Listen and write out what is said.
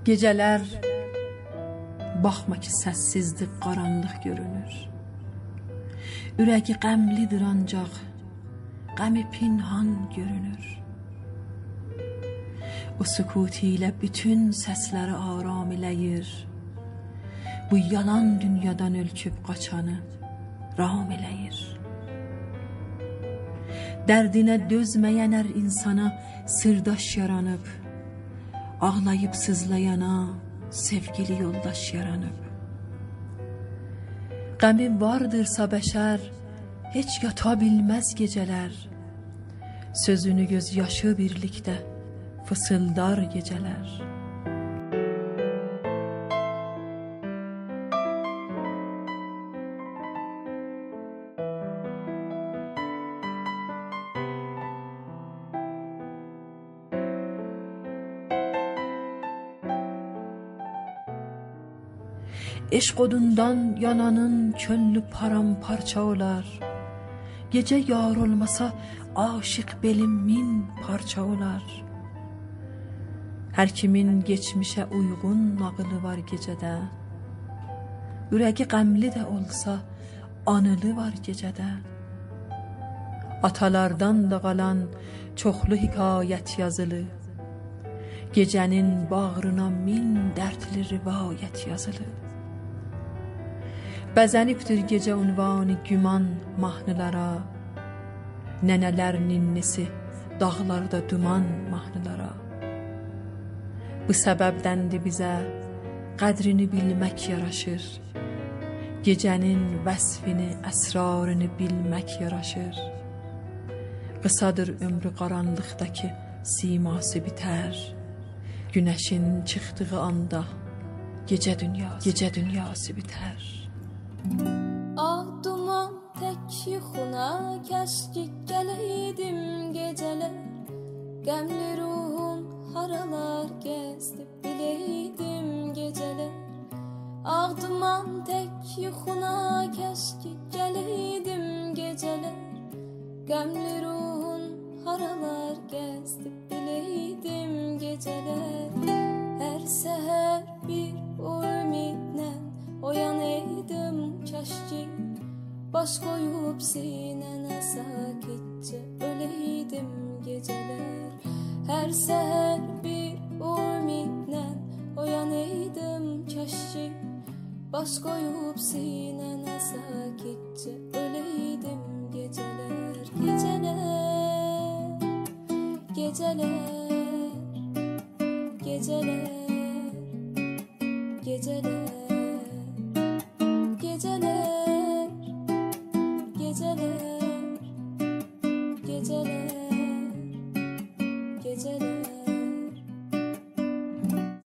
Gecələr baxma ki, səssizdir, qaranlıq görünür. Ürəyi qəmlidir ancaq qəmi pinhan görünür. O sükuti ilə bütün səsləri aram eləyir. Bu yalan dünyadan ölküb qaçanı ram eləyir. Dərdinə dözməyən hər insana sırdaş yaranıb, ağlayıb sızlayana sevgili yoldaş yaranıb. Qəmi vardırsa bəşər, heç yata bilməz gecələr. Sözünü göz yaşı birlikdə fısıldar gecələr. Eşq odundan yananın könlü paramparça olar. Gece yar olmasa aşık belim min parça olar. Her kimin geçmişe uygun nağılı var gecədə. Ürəyi qəmli də olsa anılı var gecədə. Atalardan da qalan çoxlu hikayət yazılı. Gecənin bağrına min dərdli rivayət yazılı. Bəzənibdir gecə unvanı güman mahnılara Nənələr ninnisi dağlarda duman mahnılara. Bu səbəbdəndir bizə qədrini bilmək yaraşır Gecənin vəsfini, əsrarını bilmək yaraşır. Qısadır ömrü qaranlıqdakı siması bitər Günəşin çıxdığı anda gecə dünyası, gecə dünyası bitər Ah duman tek yuxuna Keşke geleydim geceler. Gemli ruhum haralar gezdi Bileydim geceler. Ah duman tek yuxuna Keşke geleydim geceler. Gemli ruhun haralar gezdi Bileydim geceler. Her seher Baş koyup sinene sakitçe Öleydim geceler. Her seher bir ümitle Oyanaydım keşke. Baş koyup sinene sakitçe Öleydim Geceler. Geceler Geceler Geceler Geceler Geceler Geceler